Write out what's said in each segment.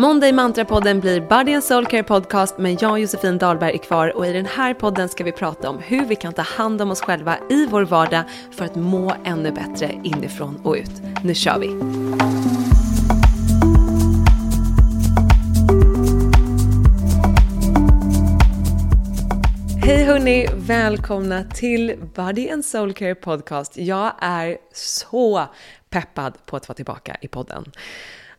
Monday Mantra-podden blir Body and Soul Care Podcast men jag och Josefin Dahlberg är kvar och i den här podden ska vi prata om hur vi kan ta hand om oss själva i vår vardag för att må ännu bättre inifrån och ut. Nu kör vi! Hej hörni! Välkomna till Body and Soul Care Podcast. Jag är så peppad på att vara tillbaka i podden.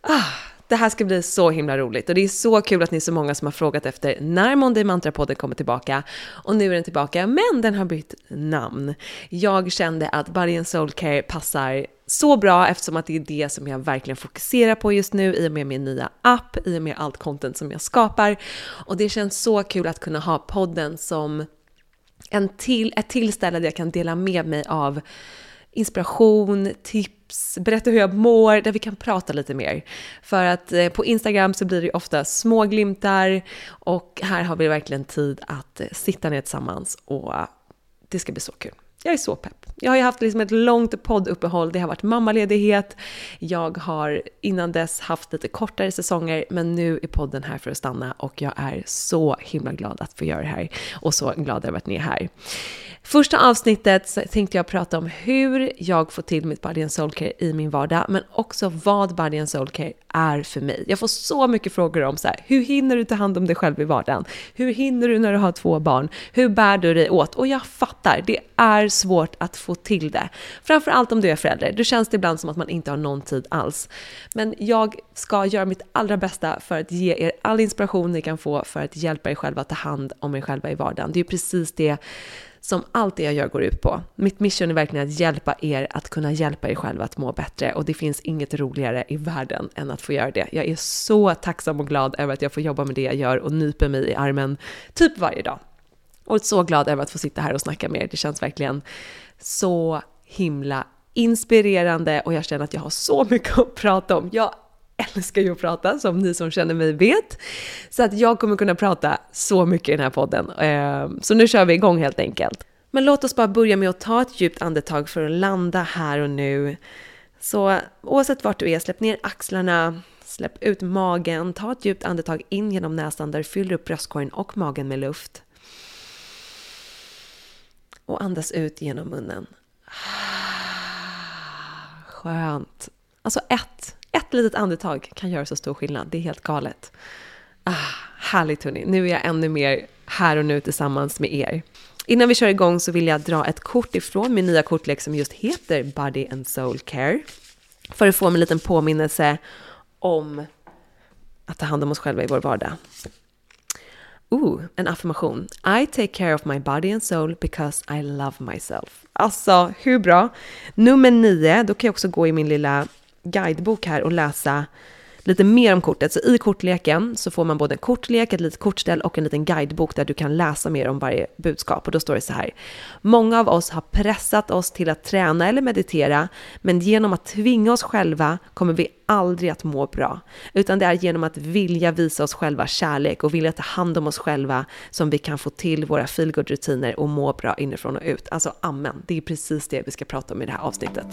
Ah, det här ska bli så himla roligt och det är så kul att ni är så många som har frågat efter när Monday Mantra-podden kommer tillbaka. Och nu är den tillbaka, men den har bytt namn. Jag kände att Body and Soul Care passar så bra eftersom att det är det som jag verkligen fokuserar på just nu i och med min nya app, i och med allt content som jag skapar. Och det känns så kul att kunna ha podden som en till, ett tillställe där jag kan dela med mig av inspiration, tips, berätta hur jag mår, där vi kan prata lite mer. För att eh, på Instagram så blir det ofta små glimtar och här har vi verkligen tid att eh, sitta ner tillsammans och det ska bli så kul. Jag är så pepp. Jag har ju haft liksom ett långt podduppehåll, det har varit mammaledighet, jag har innan dess haft lite kortare säsonger, men nu är podden här för att stanna och jag är så himla glad att få göra det här och så glad över att ni är här. Första avsnittet så tänkte jag prata om hur jag får till mitt Body and Soul Care i min vardag, men också vad Body and Soul Care är för mig. Jag får så mycket frågor om så här, hur hinner du ta hand om dig själv i vardagen? Hur hinner du när du har två barn? Hur bär du dig åt? Och jag fattar, det är svårt att få till det. Framförallt om du är förälder, då känns det ibland som att man inte har någon tid alls. Men jag ska göra mitt allra bästa för att ge er all inspiration ni kan få för att hjälpa er själva att ta hand om er själva i vardagen. Det är precis det som allt det jag gör går ut på. Mitt mission är verkligen att hjälpa er att kunna hjälpa er själva att må bättre och det finns inget roligare i världen än att få göra det. Jag är så tacksam och glad över att jag får jobba med det jag gör och nyper mig i armen typ varje dag. Och så glad över att få sitta här och snacka med er. Det känns verkligen så himla inspirerande och jag känner att jag har så mycket att prata om. Jag älskar ju att prata, som ni som känner mig vet. Så att jag kommer kunna prata så mycket i den här podden. Ehm, så nu kör vi igång helt enkelt. Men låt oss bara börja med att ta ett djupt andetag för att landa här och nu. Så oavsett vart du är, släpp ner axlarna, släpp ut magen, ta ett djupt andetag in genom näsan där du fyller upp bröstkorgen och magen med luft. Och andas ut genom munnen. Skönt. Alltså ett ett litet andetag kan göra så stor skillnad. Det är helt galet. Ah, härligt hörni. Nu är jag ännu mer här och nu tillsammans med er. Innan vi kör igång så vill jag dra ett kort ifrån min nya kortlek som just heter Body and Soul Care. För att få en liten påminnelse om att ta hand om oss själva i vår vardag. Ooh, en affirmation. I take care of my body and soul because I love myself. Alltså, hur bra? Nummer nio, då kan jag också gå i min lilla guidebok här och läsa lite mer om kortet. Så i kortleken så får man både en kortlek, ett litet kortställ och en liten guidebok där du kan läsa mer om varje budskap. Och då står det så här. Många av oss har pressat oss till att träna eller meditera, men genom att tvinga oss själva kommer vi aldrig att må bra. Utan det är genom att vilja visa oss själva kärlek och vilja ta hand om oss själva som vi kan få till våra feelgood-rutiner och må bra inifrån och ut. Alltså amen, det är precis det vi ska prata om i det här avsnittet.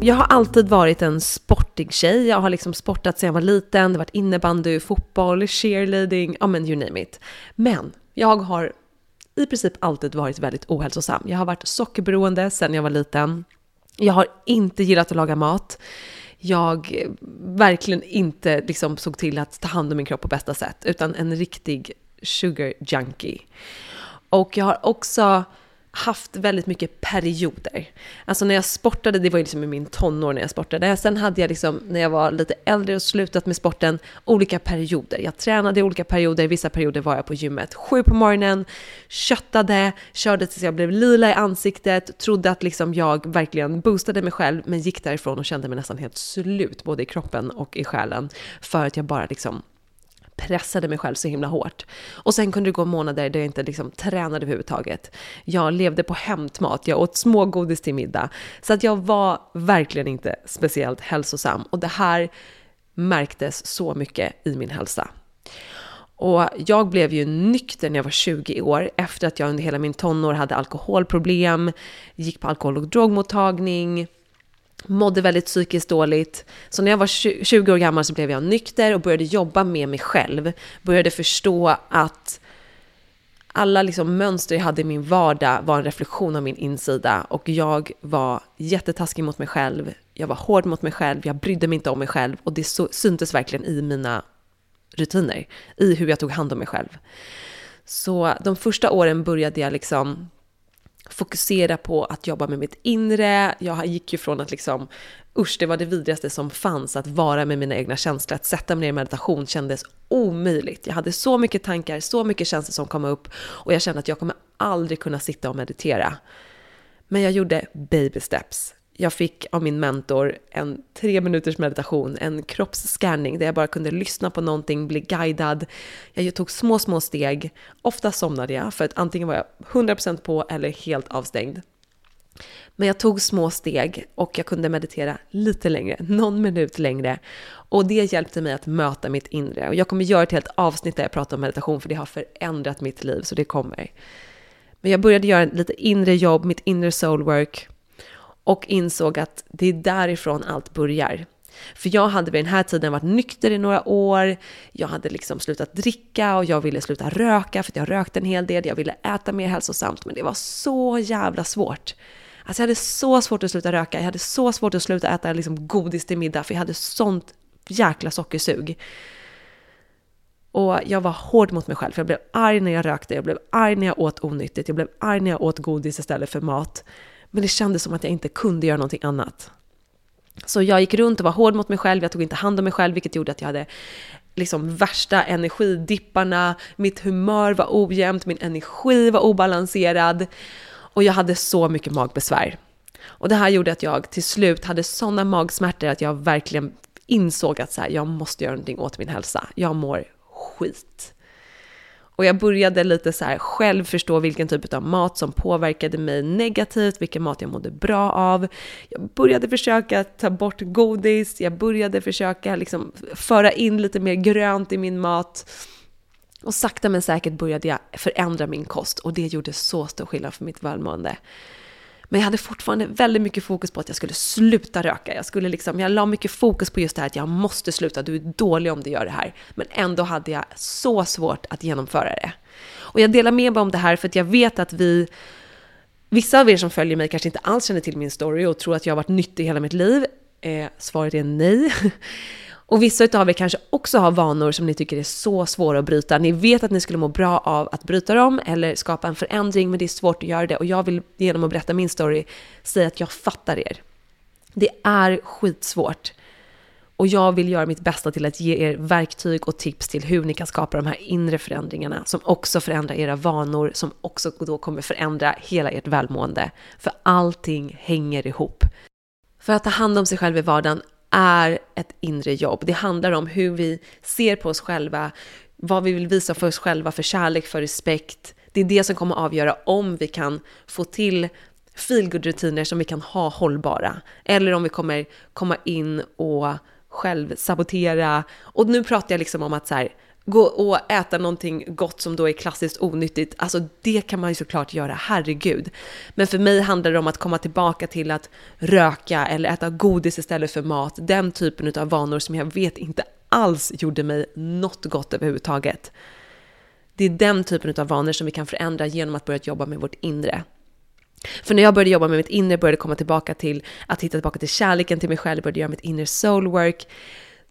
Jag har alltid varit en sportig tjej. Jag har liksom sportat sedan jag var liten. Det har varit innebandy, fotboll, cheerleading, ja men you name it. Men jag har i princip alltid varit väldigt ohälsosam. Jag har varit sockerberoende sedan jag var liten. Jag har inte gillat att laga mat. Jag verkligen inte liksom såg till att ta hand om min kropp på bästa sätt, utan en riktig sugar junkie. Och jag har också haft väldigt mycket perioder. Alltså när jag sportade, det var ju liksom i min tonår när jag sportade. Sen hade jag liksom, när jag var lite äldre och slutat med sporten, olika perioder. Jag tränade i olika perioder, vissa perioder var jag på gymmet. Sju på morgonen, köttade, körde tills jag blev lila i ansiktet, trodde att liksom jag verkligen boostade mig själv, men gick därifrån och kände mig nästan helt slut, både i kroppen och i själen. För att jag bara liksom pressade mig själv så himla hårt. Och sen kunde det gå månader där jag inte liksom tränade överhuvudtaget. Jag levde på hämtmat, jag åt smågodis till middag. Så att jag var verkligen inte speciellt hälsosam. Och det här märktes så mycket i min hälsa. Och jag blev ju nykter när jag var 20 år efter att jag under hela min tonår hade alkoholproblem, gick på alkohol och drogmottagning, mådde väldigt psykiskt dåligt. Så när jag var 20 år gammal så blev jag nykter och började jobba med mig själv. Började förstå att alla liksom mönster jag hade i min vardag var en reflektion av min insida och jag var jättetaskig mot mig själv. Jag var hård mot mig själv, jag brydde mig inte om mig själv och det syntes verkligen i mina rutiner, i hur jag tog hand om mig själv. Så de första åren började jag liksom fokusera på att jobba med mitt inre. Jag gick ju från att liksom, usch, det var det vidrigaste som fanns, att vara med mina egna känslor. Att sätta mig ner i meditation kändes omöjligt. Jag hade så mycket tankar, så mycket känslor som kom upp och jag kände att jag kommer aldrig kunna sitta och meditera. Men jag gjorde baby steps jag fick av min mentor en tre minuters meditation, en kroppsscanning där jag bara kunde lyssna på någonting, bli guidad. Jag tog små, små steg. Ofta somnade jag för att antingen var jag 100% på eller helt avstängd. Men jag tog små steg och jag kunde meditera lite längre, någon minut längre. Och det hjälpte mig att möta mitt inre. Och jag kommer göra ett helt avsnitt där jag pratar om meditation för det har förändrat mitt liv, så det kommer. Men jag började göra lite inre jobb, mitt inre soulwork och insåg att det är därifrån allt börjar. För jag hade vid den här tiden varit nykter i några år, jag hade liksom slutat dricka och jag ville sluta röka för att jag rökte en hel del, jag ville äta mer hälsosamt men det var så jävla svårt. Alltså jag hade så svårt att sluta röka, jag hade så svårt att sluta äta liksom godis till middag för jag hade sånt jäkla sockersug. Och jag var hård mot mig själv, för jag blev arg när jag rökte, jag blev arg när jag åt onyttigt, jag blev arg när jag åt godis istället för mat. Men det kändes som att jag inte kunde göra någonting annat. Så jag gick runt och var hård mot mig själv, jag tog inte hand om mig själv, vilket gjorde att jag hade liksom värsta energidipparna, mitt humör var ojämnt, min energi var obalanserad och jag hade så mycket magbesvär. Och det här gjorde att jag till slut hade sådana magsmärtor att jag verkligen insåg att så här, jag måste göra någonting åt min hälsa. Jag mår skit. Och jag började lite så här själv förstå vilken typ av mat som påverkade mig negativt, vilken mat jag mådde bra av. Jag började försöka ta bort godis, jag började försöka liksom föra in lite mer grönt i min mat. Och sakta men säkert började jag förändra min kost och det gjorde så stor skillnad för mitt välmående. Men jag hade fortfarande väldigt mycket fokus på att jag skulle sluta röka. Jag, skulle liksom, jag la mycket fokus på just det här att jag måste sluta, du är dålig om du gör det här. Men ändå hade jag så svårt att genomföra det. Och jag delar med mig om det här för att jag vet att vi, vissa av er som följer mig kanske inte alls känner till min story och tror att jag har varit nyttig hela mitt liv. Eh, svaret är nej. Och vissa av er kanske också har vanor som ni tycker är så svåra att bryta. Ni vet att ni skulle må bra av att bryta dem eller skapa en förändring, men det är svårt att göra det. Och jag vill genom att berätta min story säga att jag fattar er. Det är skitsvårt. Och jag vill göra mitt bästa till att ge er verktyg och tips till hur ni kan skapa de här inre förändringarna som också förändrar era vanor, som också då kommer förändra hela ert välmående. För allting hänger ihop. För att ta hand om sig själv i vardagen är ett inre jobb. Det handlar om hur vi ser på oss själva, vad vi vill visa för oss själva för kärlek, för respekt. Det är det som kommer avgöra om vi kan få till feelgood-rutiner som vi kan ha hållbara. Eller om vi kommer komma in och själv sabotera. Och nu pratar jag liksom om att så här, gå och äta någonting gott som då är klassiskt onyttigt, alltså det kan man ju såklart göra, herregud. Men för mig handlar det om att komma tillbaka till att röka eller äta godis istället för mat, den typen av vanor som jag vet inte alls gjorde mig något gott överhuvudtaget. Det är den typen av vanor som vi kan förändra genom att börja jobba med vårt inre. För när jag började jobba med mitt inre, började komma tillbaka till att hitta tillbaka till kärleken till mig själv, började göra mitt inre soulwork,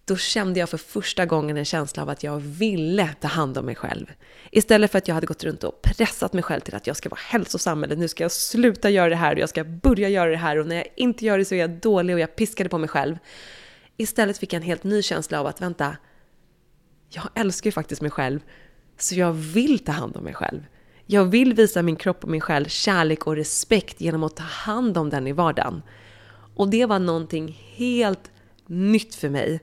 då kände jag för första gången en känsla av att jag ville ta hand om mig själv. Istället för att jag hade gått runt och pressat mig själv till att jag ska vara hälsosam eller nu ska jag sluta göra det här och jag ska börja göra det här och när jag inte gör det så är jag dålig och jag piskade på mig själv. Istället fick jag en helt ny känsla av att vänta, jag älskar ju faktiskt mig själv så jag vill ta hand om mig själv. Jag vill visa min kropp och min själ kärlek och respekt genom att ta hand om den i vardagen. Och det var någonting helt nytt för mig.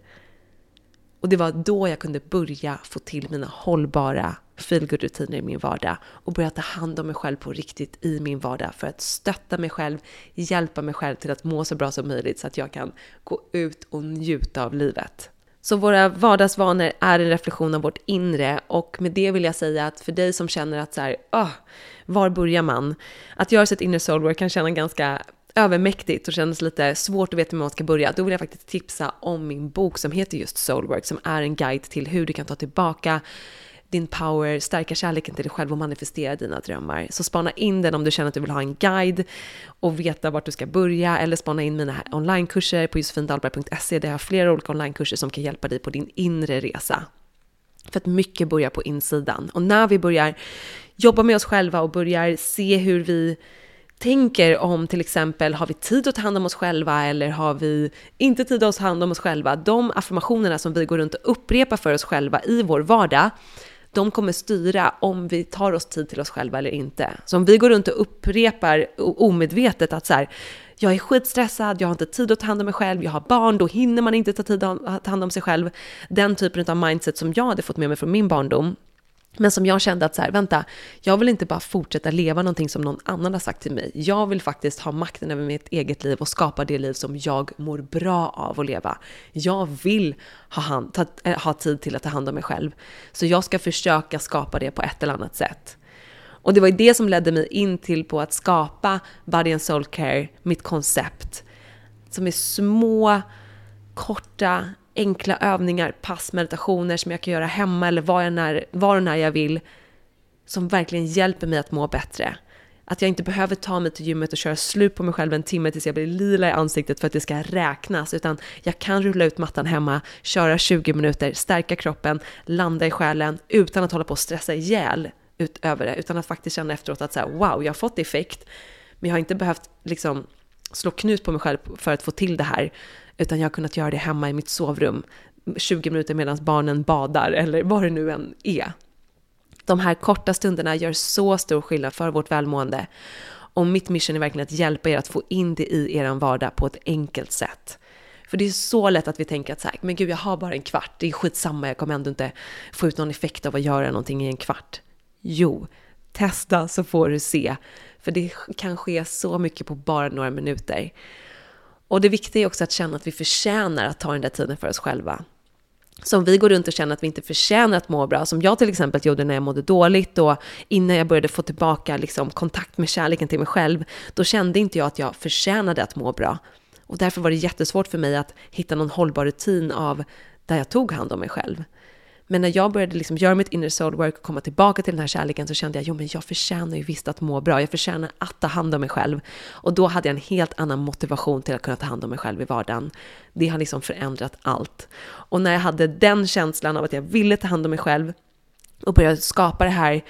Och det var då jag kunde börja få till mina hållbara feelgood-rutiner i min vardag och börja ta hand om mig själv på riktigt i min vardag för att stötta mig själv, hjälpa mig själv till att må så bra som möjligt så att jag kan gå ut och njuta av livet. Så våra vardagsvanor är en reflektion av vårt inre och med det vill jag säga att för dig som känner att så här, oh, var börjar man? Att göra sitt inre soulwork kan känna ganska övermäktigt och känns lite svårt att veta hur man ska börja, då vill jag faktiskt tipsa om min bok som heter just Soulwork, som är en guide till hur du kan ta tillbaka din power, stärka kärleken till dig själv och manifestera dina drömmar. Så spana in den om du känner att du vill ha en guide och veta vart du ska börja eller spana in mina onlinekurser på josefindalberg.se där jag har flera olika onlinekurser som kan hjälpa dig på din inre resa. För att mycket börjar på insidan. Och när vi börjar jobba med oss själva och börjar se hur vi tänker om till exempel, har vi tid att ta hand om oss själva eller har vi inte tid att ta hand om oss själva? De affirmationerna som vi går runt och upprepar för oss själva i vår vardag, de kommer styra om vi tar oss tid till oss själva eller inte. Så om vi går runt och upprepar omedvetet att så här, jag är skitstressad, jag har inte tid att ta hand om mig själv, jag har barn, då hinner man inte ta tid att ta hand om sig själv. Den typen av mindset som jag hade fått med mig från min barndom, men som jag kände att så här, vänta, jag vill inte bara fortsätta leva någonting som någon annan har sagt till mig. Jag vill faktiskt ha makten över mitt eget liv och skapa det liv som jag mår bra av att leva. Jag vill ha, hand, ta, eh, ha tid till att ta hand om mig själv. Så jag ska försöka skapa det på ett eller annat sätt. Och det var ju det som ledde mig in till på att skapa Body and Soul Care, mitt koncept. Som är små, korta, enkla övningar, pass, meditationer som jag kan göra hemma eller var, jag när, var och när jag vill. Som verkligen hjälper mig att må bättre. Att jag inte behöver ta mig till gymmet och köra slut på mig själv en timme tills jag blir lila i ansiktet för att det ska räknas, utan jag kan rulla ut mattan hemma, köra 20 minuter, stärka kroppen, landa i själen utan att hålla på och stressa ihjäl utöver det, utan att faktiskt känna efteråt att så här, wow, jag har fått effekt, men jag har inte behövt liksom slå knut på mig själv för att få till det här, utan jag har kunnat göra det hemma i mitt sovrum 20 minuter medan barnen badar eller vad det nu än är. De här korta stunderna gör så stor skillnad för vårt välmående. Och mitt mission är verkligen att hjälpa er att få in det i er vardag på ett enkelt sätt. För det är så lätt att vi tänker att så här, men gud jag har bara en kvart, det är skitsamma, jag kommer ändå inte få ut någon effekt av att göra någonting i en kvart. Jo, testa så får du se. För det kan ske så mycket på bara några minuter. Och det viktiga är också att känna att vi förtjänar att ta den där tiden för oss själva. Så om vi går runt och känner att vi inte förtjänar att må bra, som jag till exempel gjorde när jag mådde dåligt och innan jag började få tillbaka liksom, kontakt med kärleken till mig själv, då kände inte jag att jag förtjänade att må bra. Och därför var det jättesvårt för mig att hitta någon hållbar rutin av där jag tog hand om mig själv. Men när jag började liksom göra mitt inner soul work och komma tillbaka till den här kärleken så kände jag, jo men jag förtjänar ju visst att må bra, jag förtjänar att ta hand om mig själv. Och då hade jag en helt annan motivation till att kunna ta hand om mig själv i vardagen. Det har liksom förändrat allt. Och när jag hade den känslan av att jag ville ta hand om mig själv och började skapa det här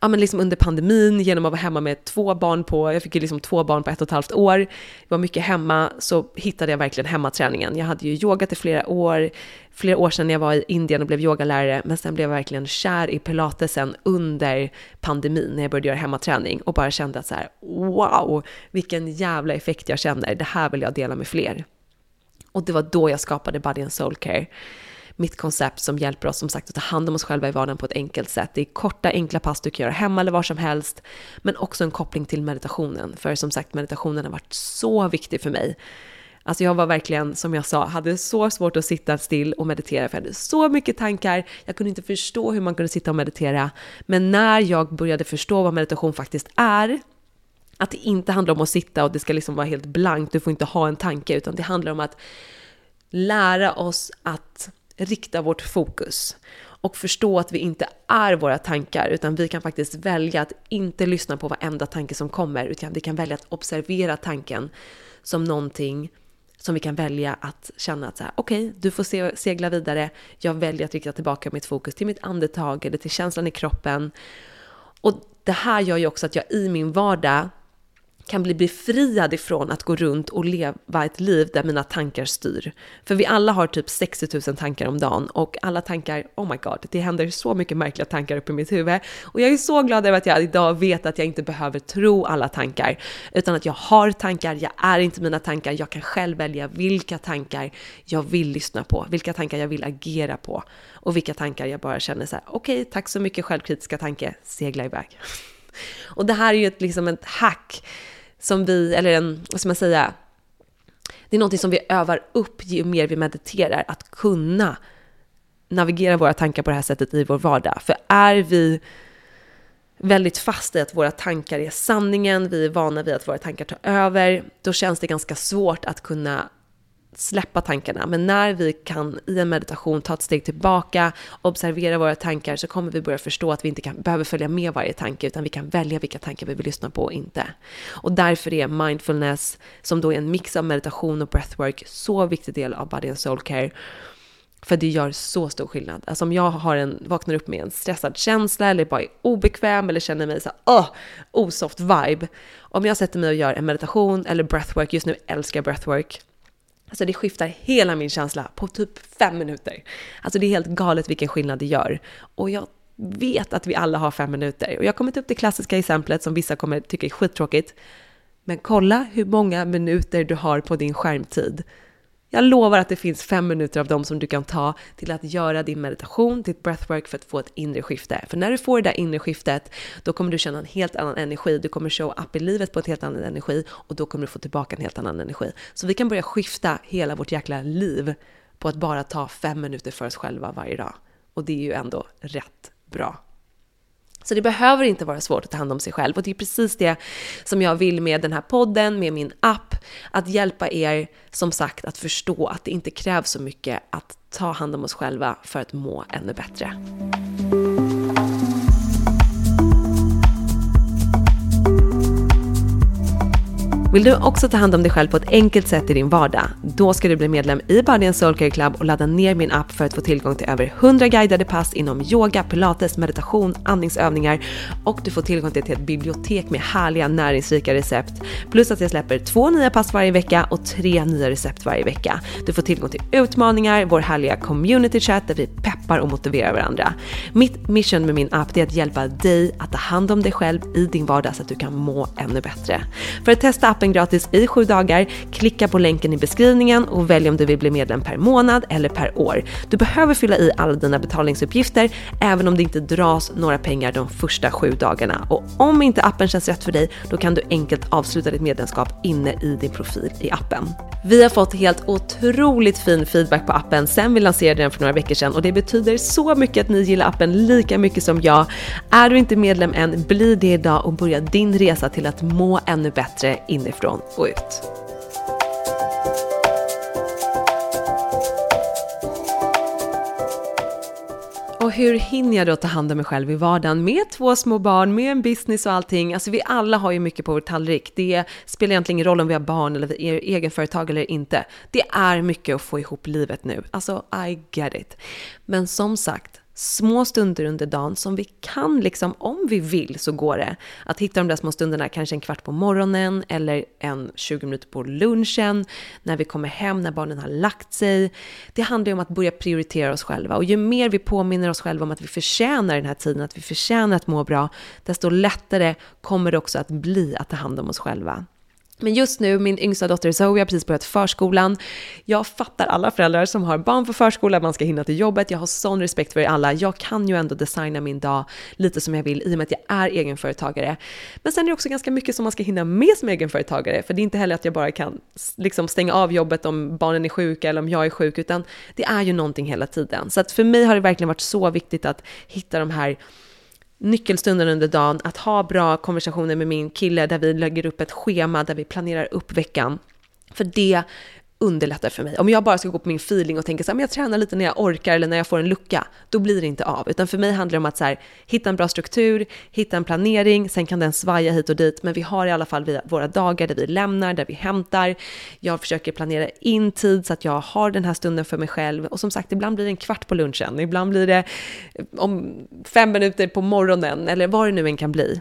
ja, men liksom under pandemin genom att vara hemma med två barn på, jag fick ju liksom två barn på ett och ett halvt år, jag var mycket hemma, så hittade jag verkligen hemmaträningen. Jag hade ju yogat i flera år, flera år sedan jag var i Indien och blev yogalärare, men sen blev jag verkligen kär i pilatesen under pandemin när jag började göra hemmaträning och bara kände att så här, wow, vilken jävla effekt jag känner, det här vill jag dela med fler. Och det var då jag skapade Body and Soul Care mitt koncept som hjälper oss som sagt att ta hand om oss själva i vardagen på ett enkelt sätt. Det är korta enkla pass du kan göra hemma eller var som helst, men också en koppling till meditationen. För som sagt, meditationen har varit så viktig för mig. Alltså jag var verkligen, som jag sa, hade så svårt att sitta still och meditera för jag hade så mycket tankar. Jag kunde inte förstå hur man kunde sitta och meditera. Men när jag började förstå vad meditation faktiskt är, att det inte handlar om att sitta och det ska liksom vara helt blankt, du får inte ha en tanke, utan det handlar om att lära oss att rikta vårt fokus och förstå att vi inte är våra tankar, utan vi kan faktiskt välja att inte lyssna på varenda tanke som kommer, utan vi kan välja att observera tanken som någonting som vi kan välja att känna att så här, okej, okay, du får segla vidare. Jag väljer att rikta tillbaka mitt fokus till mitt andetag eller till känslan i kroppen. Och det här gör ju också att jag i min vardag kan bli befriad ifrån att gå runt och leva ett liv där mina tankar styr. För vi alla har typ 60 000 tankar om dagen och alla tankar, oh my god, det händer så mycket märkliga tankar uppe i mitt huvud. Och jag är så glad över att jag idag vet att jag inte behöver tro alla tankar, utan att jag har tankar, jag är inte mina tankar, jag kan själv välja vilka tankar jag vill lyssna på, vilka tankar jag vill agera på och vilka tankar jag bara känner så här, okej, okay, tack så mycket självkritiska tanke, segla iväg. Och det här är ju ett, liksom ett hack som vi, eller en, vad ska man säga, det är någonting som vi övar upp ju mer vi mediterar, att kunna navigera våra tankar på det här sättet i vår vardag. För är vi väldigt fast i att våra tankar är sanningen, vi är vana vid att våra tankar tar över, då känns det ganska svårt att kunna släppa tankarna. Men när vi kan i en meditation ta ett steg tillbaka, observera våra tankar, så kommer vi börja förstå att vi inte kan, behöver följa med varje tanke, utan vi kan välja vilka tankar vi vill lyssna på och inte. Och därför är mindfulness, som då är en mix av meditation och breathwork, så viktig del av Body and Soul Care. För det gör så stor skillnad. Alltså om jag har en, vaknar upp med en stressad känsla eller bara är obekväm eller känner mig så här, oh, osoft vibe. Om jag sätter mig och gör en meditation eller breathwork, just nu älskar jag breathwork, Alltså det skiftar hela min känsla på typ fem minuter. Alltså det är helt galet vilken skillnad det gör. Och jag vet att vi alla har fem minuter. Och jag kommer ta upp det klassiska exemplet som vissa kommer tycka är skittråkigt. Men kolla hur många minuter du har på din skärmtid. Jag lovar att det finns fem minuter av dem som du kan ta till att göra din meditation, ditt breathwork för att få ett inre skifte. För när du får det där inre skiftet, då kommer du känna en helt annan energi. Du kommer show up i livet på ett helt annan energi och då kommer du få tillbaka en helt annan energi. Så vi kan börja skifta hela vårt jäkla liv på att bara ta fem minuter för oss själva varje dag. Och det är ju ändå rätt bra. Så det behöver inte vara svårt att ta hand om sig själv och det är precis det som jag vill med den här podden, med min app, att hjälpa er som sagt att förstå att det inte krävs så mycket att ta hand om oss själva för att må ännu bättre. Vill du också ta hand om dig själv på ett enkelt sätt i din vardag? Då ska du bli medlem i Body Soulcare Club och ladda ner min app för att få tillgång till över 100 guidade pass inom yoga, pilates, meditation, andningsövningar och du får tillgång till ett bibliotek med härliga näringsrika recept. Plus att jag släpper två nya pass varje vecka och tre nya recept varje vecka. Du får tillgång till utmaningar, vår härliga community chat där vi peppar och motiverar varandra. Mitt mission med min app är att hjälpa dig att ta hand om dig själv i din vardag så att du kan må ännu bättre. För att testa appen gratis i sju dagar. Klicka på länken i beskrivningen och välj om du vill bli medlem per månad eller per år. Du behöver fylla i alla dina betalningsuppgifter även om det inte dras några pengar de första sju dagarna. Och om inte appen känns rätt för dig, då kan du enkelt avsluta ditt medlemskap inne i din profil i appen. Vi har fått helt otroligt fin feedback på appen sen vi lanserade den för några veckor sedan och det betyder så mycket att ni gillar appen lika mycket som jag. Är du inte medlem än, bli det idag och börja din resa till att må ännu bättre inifrån och ut. Och hur hinner jag då ta hand om mig själv i vardagen med två små barn, med en business och allting? Alltså vi alla har ju mycket på vår tallrik. Det spelar egentligen ingen roll om vi har barn eller är egenföretag eller inte. Det är mycket att få ihop livet nu. Alltså, I get it. Men som sagt, små stunder under dagen som vi kan, liksom, om vi vill så går det. Att hitta de där små stunderna, kanske en kvart på morgonen eller en 20 minuter på lunchen, när vi kommer hem, när barnen har lagt sig. Det handlar ju om att börja prioritera oss själva och ju mer vi påminner oss själva om att vi förtjänar den här tiden, att vi förtjänar att må bra, desto lättare kommer det också att bli att ta hand om oss själva. Men just nu, min yngsta dotter Zoe har precis börjat förskolan. Jag fattar alla föräldrar som har barn på förskola, man ska hinna till jobbet. Jag har sån respekt för er alla. Jag kan ju ändå designa min dag lite som jag vill i och med att jag är egenföretagare. Men sen är det också ganska mycket som man ska hinna med som egenföretagare, för det är inte heller att jag bara kan liksom stänga av jobbet om barnen är sjuka eller om jag är sjuk, utan det är ju någonting hela tiden. Så att för mig har det verkligen varit så viktigt att hitta de här nyckelstunden under dagen, att ha bra konversationer med min kille där vi lägger upp ett schema där vi planerar upp veckan. För det underlättar för mig. Om jag bara ska gå på min feeling och tänka så här, men jag tränar lite när jag orkar eller när jag får en lucka, då blir det inte av. Utan för mig handlar det om att så här, hitta en bra struktur, hitta en planering, sen kan den svaja hit och dit, men vi har i alla fall våra dagar där vi lämnar, där vi hämtar. Jag försöker planera in tid så att jag har den här stunden för mig själv. Och som sagt, ibland blir det en kvart på lunchen, ibland blir det eh, om fem minuter på morgonen, eller vad det nu än kan bli.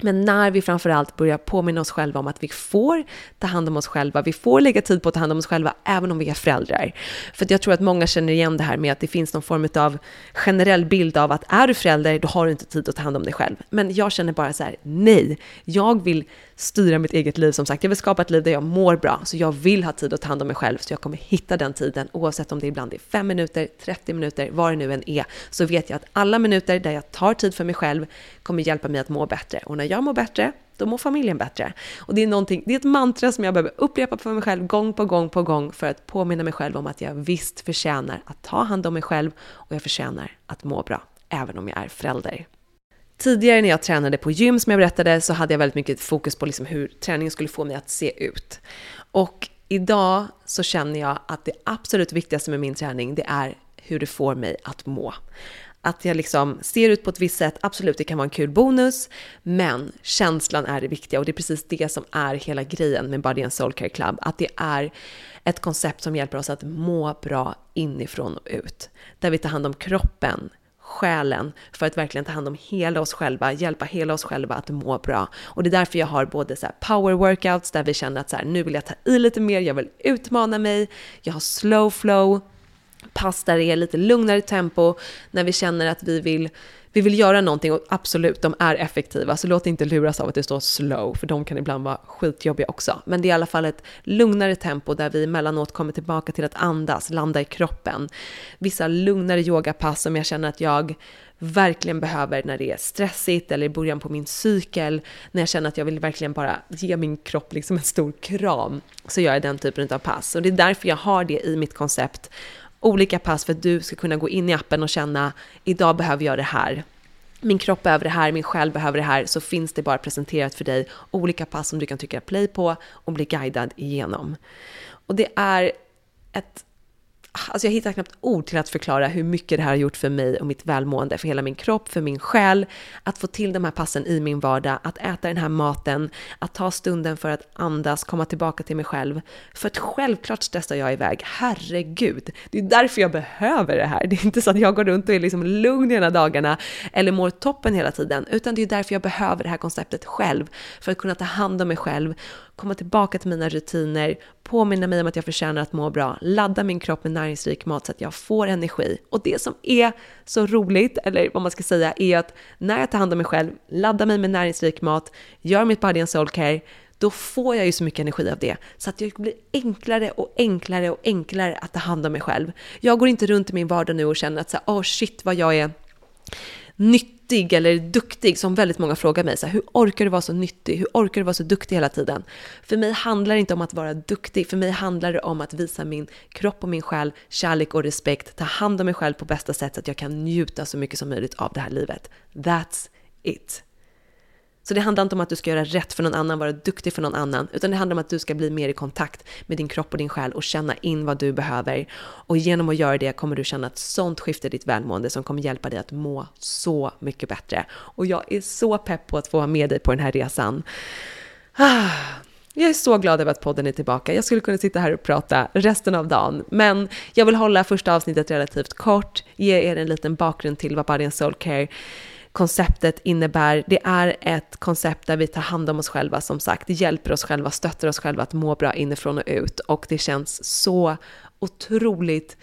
Men när vi framförallt börjar påminna oss själva om att vi får ta hand om oss själva, vi får lägga tid på att ta hand om oss själva även om vi är föräldrar. För jag tror att många känner igen det här med att det finns någon form av generell bild av att är du förälder, då har du inte tid att ta hand om dig själv. Men jag känner bara så här, nej, jag vill styra mitt eget liv som sagt. Jag vill skapa ett liv där jag mår bra, så jag vill ha tid att ta hand om mig själv, så jag kommer hitta den tiden oavsett om det ibland är 5 minuter, 30 minuter, vad det nu än är, så vet jag att alla minuter där jag tar tid för mig själv kommer hjälpa mig att må bättre. Och när jag mår bättre, då mår familjen bättre. Och det är, någonting, det är ett mantra som jag behöver upprepa för mig själv gång på gång på gång för att påminna mig själv om att jag visst förtjänar att ta hand om mig själv och jag förtjänar att må bra, även om jag är förälder. Tidigare när jag tränade på gym, som jag berättade, så hade jag väldigt mycket fokus på liksom hur träningen skulle få mig att se ut. Och idag så känner jag att det absolut viktigaste med min träning, det är hur det får mig att må. Att jag liksom ser ut på ett visst sätt, absolut det kan vara en kul bonus, men känslan är det viktiga och det är precis det som är hela grejen med Body and Soul Care Club. Att det är ett koncept som hjälper oss att må bra inifrån och ut. Där vi tar hand om kroppen, själen för att verkligen ta hand om hela oss själva, hjälpa hela oss själva att må bra. Och det är därför jag har både så power workouts där vi känner att så här, nu vill jag ta i lite mer, jag vill utmana mig. Jag har slow flow, pass där det är lite lugnare tempo när vi känner att vi vill vi vill göra någonting och absolut, de är effektiva, så låt inte luras av att det står slow, för de kan ibland vara skitjobbiga också. Men det är i alla fall ett lugnare tempo där vi emellanåt kommer tillbaka till att andas, landa i kroppen. Vissa lugnare yogapass som jag känner att jag verkligen behöver när det är stressigt eller i början på min cykel, när jag känner att jag vill verkligen bara ge min kropp liksom en stor kram, så gör jag den typen av pass. Och det är därför jag har det i mitt koncept olika pass för att du ska kunna gå in i appen och känna idag behöver jag det här. Min kropp behöver det här, min själ behöver det här, så finns det bara presenterat för dig olika pass som du kan trycka play på och bli guidad igenom. Och det är ett Alltså jag hittar knappt ord till att förklara hur mycket det här har gjort för mig och mitt välmående, för hela min kropp, för min själ. Att få till de här passen i min vardag, att äta den här maten, att ta stunden för att andas, komma tillbaka till mig själv. För att självklart stressar jag iväg, herregud. Det är därför jag behöver det här. Det är inte så att jag går runt och är liksom lugn hela dagarna eller mår toppen hela tiden, utan det är därför jag behöver det här konceptet själv. För att kunna ta hand om mig själv, komma tillbaka till mina rutiner, påminna mig om att jag förtjänar att må bra, ladda min kropp med näringsrik mat så att jag får energi. Och det som är så roligt, eller vad man ska säga, är att när jag tar hand om mig själv, laddar mig med näringsrik mat, gör mitt body and soul care, då får jag ju så mycket energi av det. Så att det blir enklare och enklare och enklare att ta hand om mig själv. Jag går inte runt i min vardag nu och känner att så här, oh shit vad jag är nyttig eller duktig som väldigt många frågar mig. Så här, hur orkar du vara så nyttig? Hur orkar du vara så duktig hela tiden? För mig handlar det inte om att vara duktig. För mig handlar det om att visa min kropp och min själ kärlek och respekt. Ta hand om mig själv på bästa sätt så att jag kan njuta så mycket som möjligt av det här livet. That's it. Så det handlar inte om att du ska göra rätt för någon annan, vara duktig för någon annan, utan det handlar om att du ska bli mer i kontakt med din kropp och din själ och känna in vad du behöver. Och genom att göra det kommer du känna ett sånt skifte i ditt välmående som kommer hjälpa dig att må så mycket bättre. Och jag är så pepp på att få vara med dig på den här resan. Ah, jag är så glad över att podden är tillbaka. Jag skulle kunna sitta här och prata resten av dagen, men jag vill hålla första avsnittet relativt kort, ge er en liten bakgrund till vad Body and Soul Care konceptet innebär. Det är ett koncept där vi tar hand om oss själva, som sagt, hjälper oss själva, stöttar oss själva att må bra inifrån och ut och det känns så otroligt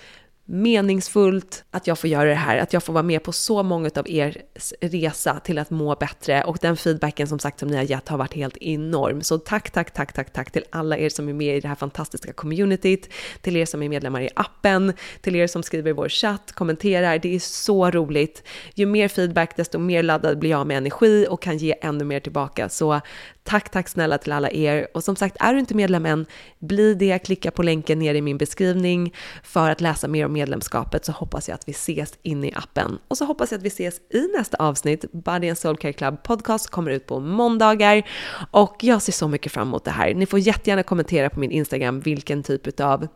meningsfullt att jag får göra det här, att jag får vara med på så många av er resa till att må bättre och den feedbacken som sagt som ni har gett har varit helt enorm. Så tack, tack, tack, tack, tack till alla er som är med i det här fantastiska communityt, till er som är medlemmar i appen, till er som skriver i vår chatt, kommenterar. Det är så roligt. Ju mer feedback, desto mer laddad blir jag med energi och kan ge ännu mer tillbaka. Så Tack, tack snälla till alla er. Och som sagt, är du inte medlem än, bli det. Klicka på länken ner i min beskrivning för att läsa mer om medlemskapet så hoppas jag att vi ses inne i appen. Och så hoppas jag att vi ses i nästa avsnitt. Body and Soul Care Club podcast kommer ut på måndagar och jag ser så mycket fram emot det här. Ni får jättegärna kommentera på min Instagram vilken typ av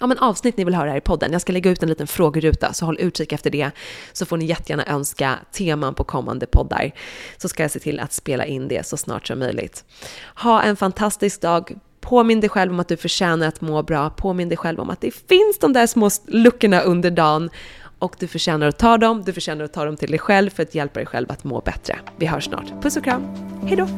ja, men avsnitt ni vill höra här i podden. Jag ska lägga ut en liten frågeruta, så håll utkik efter det. Så får ni jättegärna önska teman på kommande poddar. Så ska jag se till att spela in det så snart som möjligt. Ha en fantastisk dag. Påminn dig själv om att du förtjänar att må bra. Påminn dig själv om att det finns de där små luckorna under dagen. Och du förtjänar att ta dem, du förtjänar att ta dem till dig själv för att hjälpa dig själv att må bättre. Vi hörs snart. Puss och kram, hejdå!